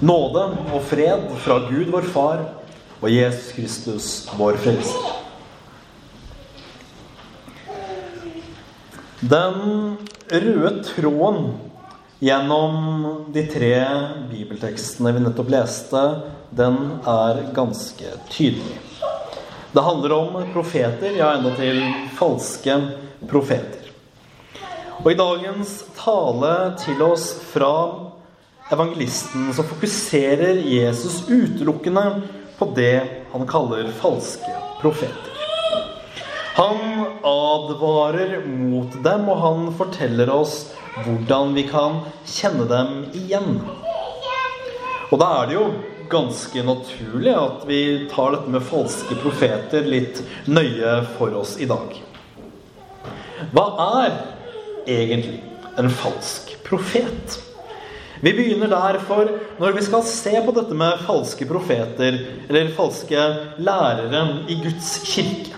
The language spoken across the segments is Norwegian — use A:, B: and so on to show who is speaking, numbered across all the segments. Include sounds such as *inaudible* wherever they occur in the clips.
A: Nåde og fred fra Gud vår Far og Jesus Kristus, vår Frelser. Den røde tråden gjennom de tre bibeltekstene vi nettopp leste, den er ganske tydelig. Det handler om profeter, ja, enda til falske profeter. Og i dagens tale til oss fra evangelisten som fokuserer Jesus utelukkende på det han kaller falske profeter. Han advarer mot dem, og han forteller oss hvordan vi kan kjenne dem igjen. Og da er det jo ganske naturlig at vi tar dette med falske profeter litt nøye for oss i dag. Hva er egentlig en falsk profet? Vi begynner derfor når vi skal se på dette med falske profeter, eller falske lærere i Guds kirke,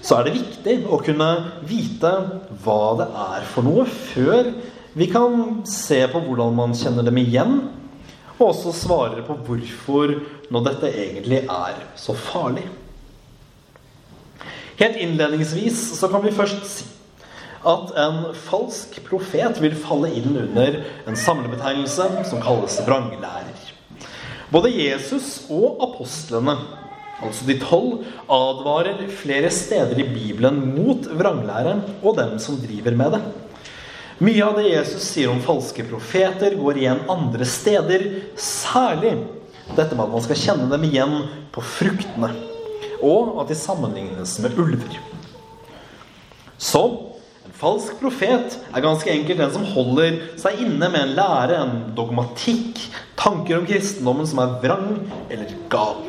A: så er det viktig å kunne vite hva det er for noe, før vi kan se på hvordan man kjenner dem igjen, og også svarer på hvorfor nå dette egentlig er så farlig. Helt innledningsvis så kan vi først si at en falsk profet vil falle inn under en samlebetegnelse som kalles vranglærer. Både Jesus og apostlene, altså de tolv, advarer flere steder i Bibelen mot vranglæreren og dem som driver med det. Mye av det Jesus sier om falske profeter, går igjen andre steder. Særlig dette med at man skal kjenne dem igjen på fruktene, og at de sammenlignes med ulver. Så Falsk profet er ganske enkelt den som holder seg inne med en lære, en dogmatikk, tanker om kristendommen som er vrang eller gal.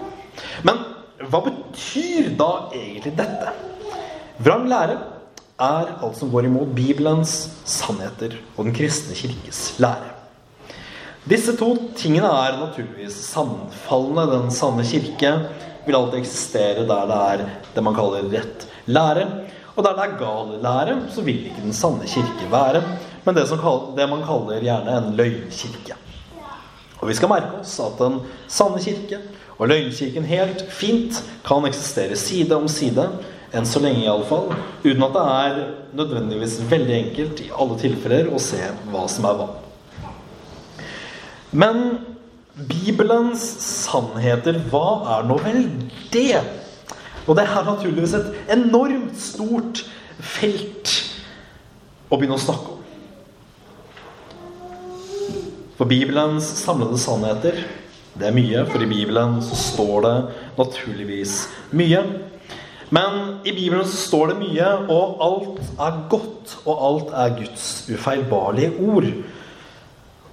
A: Men hva betyr da egentlig dette? Vrang lære er alt som går imot Bibelens sannheter og den kristne kirkes lære. Disse to tingene er naturligvis sammenfallende. Den sanne kirke vil alltid eksistere der det er det man kaller rett lære. Og der det er gal lære, så vil ikke den sanne kirke være, men det, kaller, det man kaller gjerne en løgnkirke. Og vi skal merke oss at den sanne kirke og løgnkirken helt fint kan eksistere side om side, enn så lenge iallfall, uten at det er nødvendigvis veldig enkelt i alle tilfeller å se hva som er hva. Men Bibelens sannheter, hva er nå vel det? Og det er naturligvis et enormt stort felt å begynne å snakke om. For Bibelens samlede sannheter, det er mye. For i Bibelen så står det naturligvis mye. Men i Bibelen så står det mye, og alt er godt, og alt er Guds ufeilbarlige ord.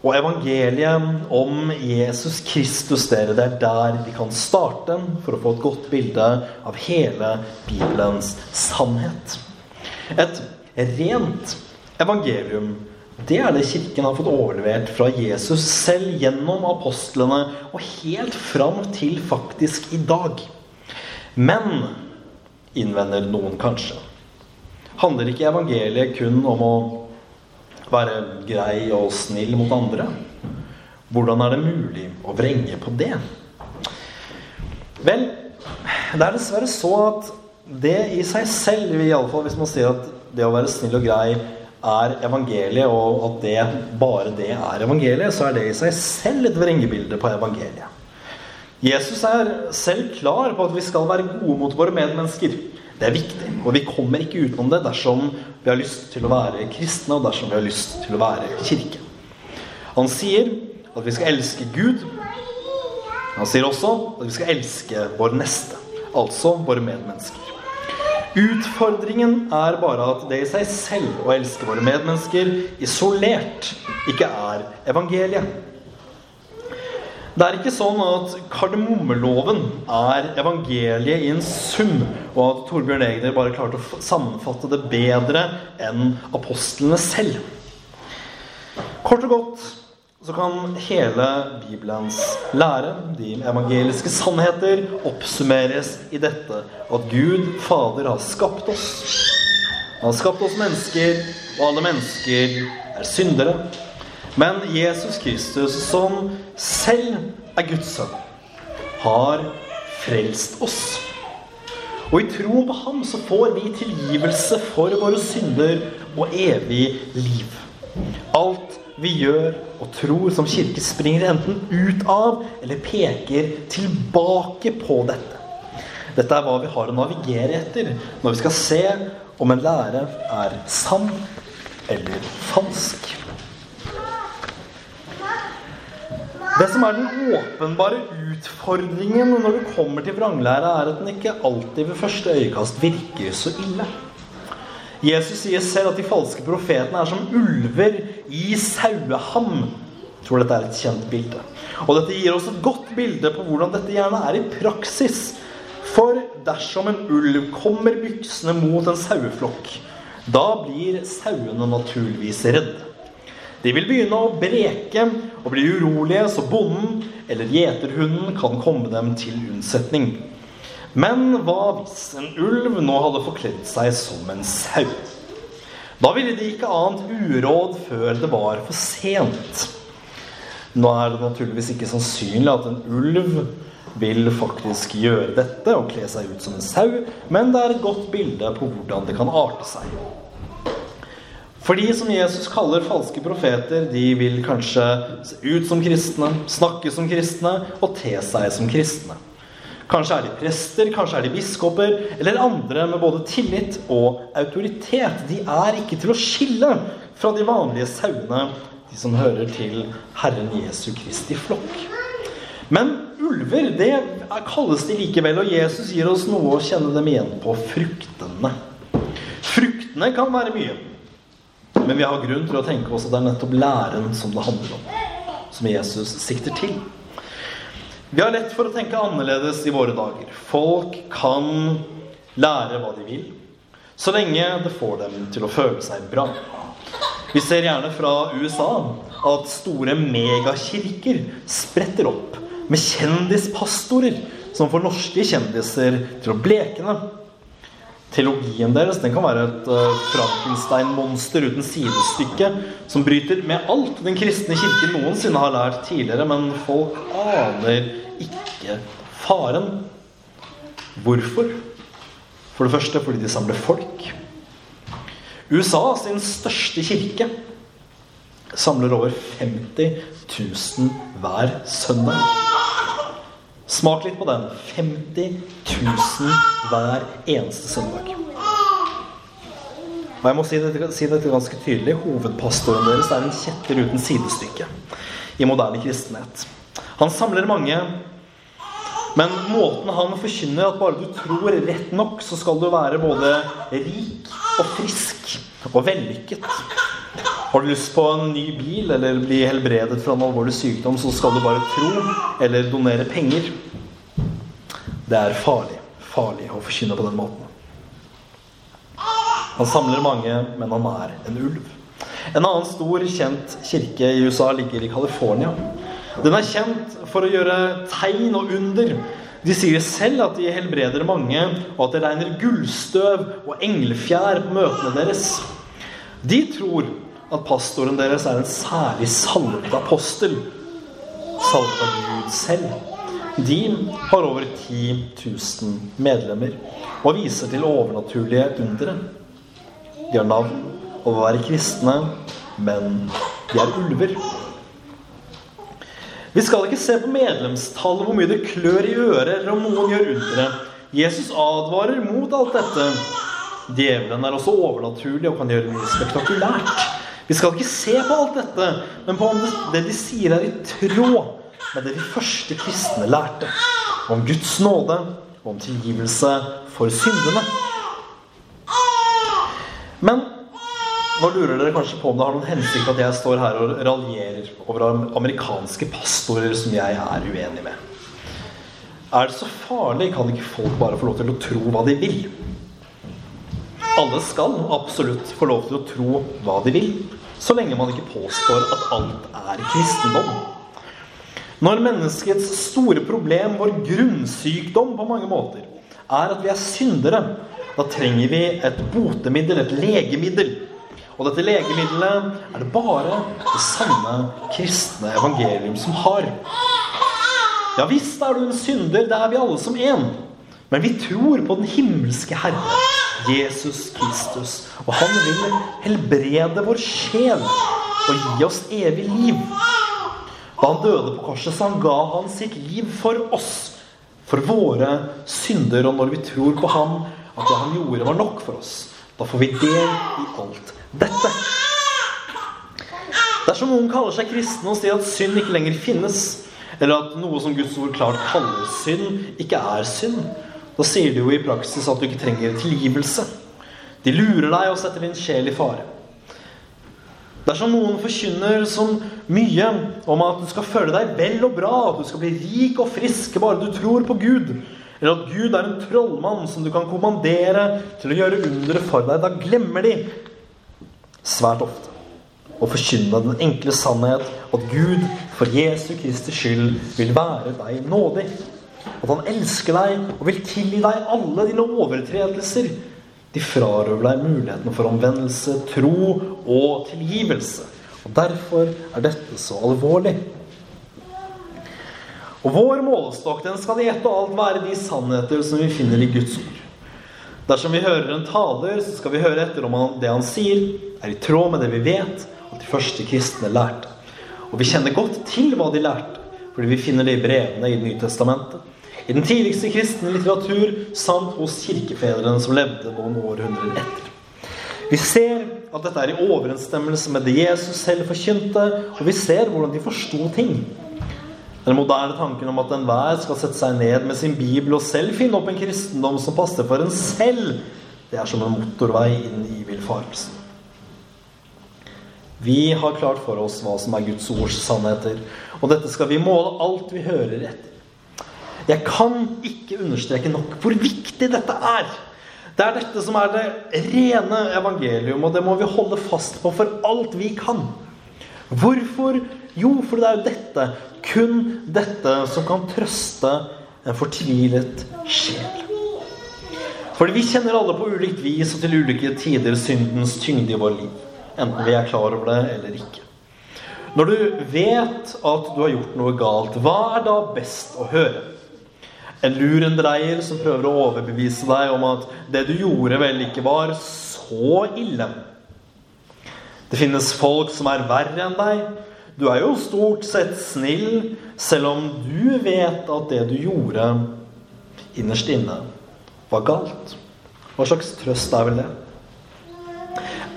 A: Og evangeliet om Jesus Kristus, dere, det er der vi kan starte for å få et godt bilde av hele Bibelens sannhet. Et rent evangelium, det er det Kirken har fått overlevert fra Jesus selv gjennom apostlene og helt fram til faktisk i dag. Men, innvender noen kanskje, handler ikke evangeliet kun om å være grei og snill mot andre? Hvordan er det mulig å vrenge på det? Vel, det er dessverre så at det i seg selv, i alle fall hvis man sier at det å være snill og grei er evangeliet, og at det, bare det er evangeliet, så er det i seg selv et vrengebilde på evangeliet. Jesus er selv klar på at vi skal være gode mot våre medmennesker. Det er viktig, og vi kommer ikke utenom det dersom vi har lyst til å være kristne, og dersom vi har lyst til å være kirke. Han sier at vi skal elske Gud. Han sier også at vi skal elske vår neste, altså våre medmennesker. Utfordringen er bare at det i seg selv å elske våre medmennesker isolert ikke er evangeliet. Det er ikke sånn at kardemommeloven er evangeliet i en sum, og at Torbjørn Egner bare klarte å sammenfatte det bedre enn apostlene selv. Kort og godt så kan hele Bibelens lære, de evangeliske sannheter, oppsummeres i dette at Gud Fader har skapt oss. Han har skapt oss mennesker, og alle mennesker er syndere. Men Jesus Kristus, som selv er Guds sønn, har frelst oss. Og i troen på ham så får vi tilgivelse for våre synder og evig liv. Alt vi gjør og tror som kirke, springer enten ut av eller peker tilbake på dette. Dette er hva vi har å navigere etter når vi skal se om en lære er sann eller falsk. Det som er den åpenbare utfordringen når du kommer til vranglæra, er at den ikke alltid ved første øyekast virker så ille. Jesus sier selv at de falske profetene er som ulver i saueham. Jeg tror dette er et kjent bilde. Og dette gir oss et godt bilde på hvordan dette gjerne er i praksis. For dersom en ulv kommer byksende mot en saueflokk, da blir sauene naturligvis redde. De vil begynne å breke og bli urolige, så bonden eller gjeterhunden kan komme dem til unnsetning. Men hva hvis en ulv nå hadde forkledd seg som en sau? Da ville de ikke annet uråd før det var for sent. Nå er det naturligvis ikke sannsynlig at en ulv vil faktisk gjøre dette og kle seg ut som en sau, men det er et godt bilde på hvordan det kan arte seg. For de som Jesus kaller falske profeter, de vil kanskje se ut som kristne, snakke som kristne og te seg som kristne. Kanskje er de prester, kanskje er de biskoper, eller andre med både tillit og autoritet. De er ikke til å skille fra de vanlige sauene, de som hører til Herren Jesu Kristi flokk. Men ulver, det kalles de likevel, og Jesus gir oss noe å kjenne dem igjen på fruktene. Fruktene kan være mye, men vi har grunn til å tenke oss at det er nettopp læren som det handler om, som Jesus sikter til. Vi har lett for å tenke annerledes i våre dager. Folk kan lære hva de vil, så lenge det får dem til å føle seg bra. Vi ser gjerne fra USA at store megakirker spretter opp med kjendispastorer som får norske kjendiser til å blekne. Teologien deres den kan være et uh, Frankenstein-monster uten sidestykke som bryter med alt den kristne kirken noensinne har lært tidligere, men folk aner ikke faren. Hvorfor? For det første fordi de samler folk. USA sin største kirke samler over 50 000 hver søndag. Smak litt på den. 50 000 hver eneste søndag. Og jeg må si dette, si dette ganske tydelig. Hovedpastoren deres er en kjetter uten sidestykke i moderne kristenhet. Han samler mange, men måten han forkynner at bare du tror rett nok, så skal du være både rik og frisk og vellykket. Har du lyst på en ny bil eller bli helbredet fra en alvorlig sykdom, så skal du bare tro eller donere penger. Det er farlig. Farlig å forkynne på den måten. Han samler mange, men han er en ulv. En annen stor, kjent kirke i USA ligger i California. Den er kjent for å gjøre tegn og under. De sier selv at de helbreder mange, og at det regner gullstøv og englefjær på møtene deres. De tror at pastoren deres er en særlig salvet apostel. Salvet av Gud selv. De har over 10 000 medlemmer og viser til overnaturlige undere. De har navn og å være kristne, men de er ulver. Vi skal ikke se på medlemstallet, hvor mye det klør i øret, eller om noen gjør undere. Jesus advarer mot alt dette. Djevelen er også overnaturlig og kan gjøre mye spektakulært. Vi skal ikke se på alt dette, men på om det de sier, er i tråd med det de første kristne lærte. Om Guds nåde og om tilgivelse for syndene. Men nå lurer dere kanskje på om det har noen hensikt at jeg står her og raljerer over amerikanske pastorer som jeg er uenig med. Er det så farlig? Kan ikke folk bare få lov til å tro hva de vil? Alle skal absolutt få lov til å tro hva de vil, så lenge man ikke påstår at alt er kristendom. Når menneskets store problem, vår grunnsykdom på mange måter, er at vi er syndere, da trenger vi et botemiddel, et legemiddel og dette legemiddelet er det bare det sanne kristne evangelium som har. Ja visst er du en synder, det er vi alle som én. Men vi tror på den himmelske Herre, Jesus Kristus. Og han vil helbrede vår sjel og gi oss evig liv. Da han døde på korset, så han ga han sitt liv for oss. For våre synder. Og når vi tror på ham, at det han gjorde, var nok for oss, da får vi del i alt dette. Dersom noen kaller seg kristne og sier at synd ikke lenger finnes, eller at noe som Guds ord klart kaller synd, ikke er synd, da sier de jo i praksis at du ikke trenger tilgivelse. De lurer deg og setter din sjel i fare. Dersom noen forkynner så mye om at du skal føle deg vel og bra, at du skal bli rik og frisk bare du tror på Gud, eller at Gud er en trollmann som du kan kommandere til å gjøre undere for deg, da glemmer de svært ofte å forkynne den enkle sannhet at Gud for Jesu Kristi skyld vil være deg nådig. At han elsker deg og vil tilgi deg alle dine overtredelser. De frarøver deg muligheten for omvendelse, tro og tilgivelse. Og Derfor er dette så alvorlig. Og Vår målestokk den skal i ett og alt være de sannheter som vi finner i Guds ord. Dersom vi hører en taler, så skal vi høre etter om det han sier, er i tråd med det vi vet at de første kristne lærte. Og vi kjenner godt til hva de lærte, fordi vi finner det i brevene i Det nye testamentet. I den tidligste kristne litteratur samt hos kirkefedrene som levde noen århundrer etter. Vi ser at dette er i overensstemmelse med det Jesus selv forkynte, og vi ser hvordan de forsto ting. Den moderne tanken om at enhver skal sette seg ned med sin bibel og selv finne opp en kristendom som passer for en selv, det er som en motorvei inn i villfarelsen. Vi har klart for oss hva som er Guds ords sannheter, og dette skal vi måle alt vi hører etter. Jeg kan ikke understreke nok hvor viktig dette er. Det er dette som er det rene evangelium, og det må vi holde fast på for alt vi kan. Hvorfor? Jo, for det er jo dette, kun dette, som kan trøste en fortvilet sjel. Fordi vi kjenner alle på ulikt vis og til ulike tider syndens tyngde i vår liv enten vi er klar over det eller ikke. Når du vet at du har gjort noe galt, hva er da best å høre? En lurendreier som prøver å overbevise deg om at det du gjorde, vel ikke var så ille. Det finnes folk som er verre enn deg. Du er jo stort sett snill, selv om du vet at det du gjorde innerst inne, var galt. Hva slags trøst er vel det?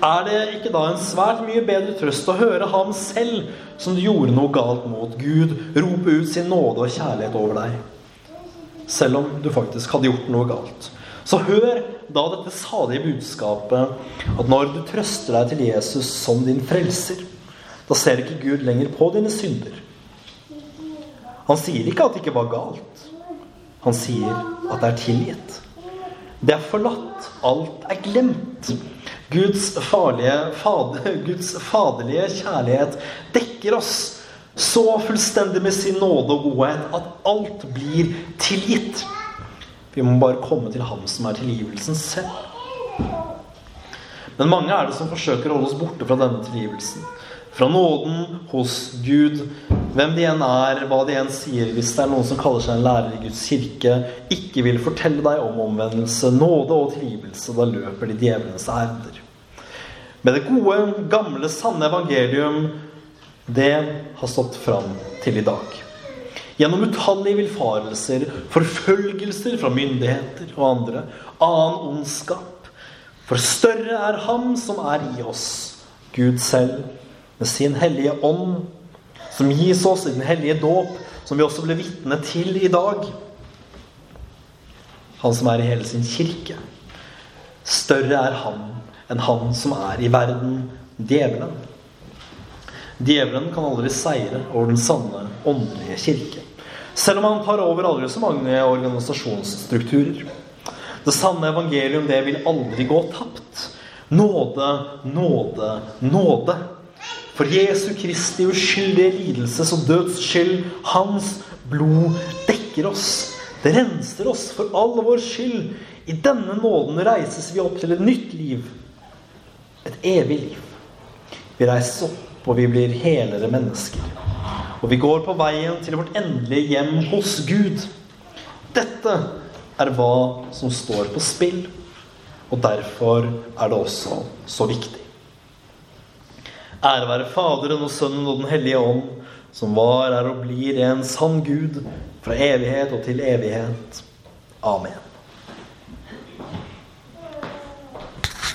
A: Er det ikke da en svært mye bedre trøst å høre ham selv, som du gjorde noe galt mot Gud, rope ut sin nåde og kjærlighet over deg? Selv om du faktisk hadde gjort noe galt. Så hør da dette salige budskapet at når du trøster deg til Jesus som din frelser, da ser ikke Gud lenger på dine synder. Han sier ikke at det ikke var galt. Han sier at det er tilgitt. Det er forlatt. Alt er glemt. Guds, farlige, fader, *laughs* Guds faderlige kjærlighet dekker oss så fullstendig med sin nåde og godhet at alt blir tilgitt. Vi må bare komme til Ham som er tilgivelsen selv. Men mange er det som forsøker å holde oss borte fra denne tilgivelsen. Fra nåden hos Gud, hvem de enn er, hva de enn sier. Hvis det er noen som kaller seg en lærer i Guds kirke, ikke vil fortelle deg om omvendelse, nåde og tilgivelse, da løper de djevlenes ærender. Med det gode, gamle, sanne evangelium, det har stått fram til i dag. Gjennom utallige villfarelser, forfølgelser fra myndigheter og andre, annen ondskap. For større er Ham som er i oss, Gud selv, med sin hellige ånd, som gis oss i den hellige dåp, som vi også ble vitne til i dag. Han som er i hele sin kirke. Større er Han enn han som er i verden, djevelen. Djevelen kan aldri seire over den sanne åndelige kirke. Selv om han tar over aldri så mange organisasjonsstrukturer. Det sanne evangelium, det vil aldri gå tapt. Nåde, nåde, nåde. For Jesu Kristi uskyldige lidelses og døds skyld, hans blod dekker oss. Det renser oss for all vår skyld. I denne nåden reises vi opp til et nytt liv et evig liv. Vi reises opp, og vi blir helere mennesker. Og vi går på veien til vårt endelige hjem hos Gud. Dette er hva som står på spill, og derfor er det også så viktig. Ære være Faderen og Sønnen og Den hellige ånd, som var, er og blir en sann Gud fra evighet og til evighet. Amen.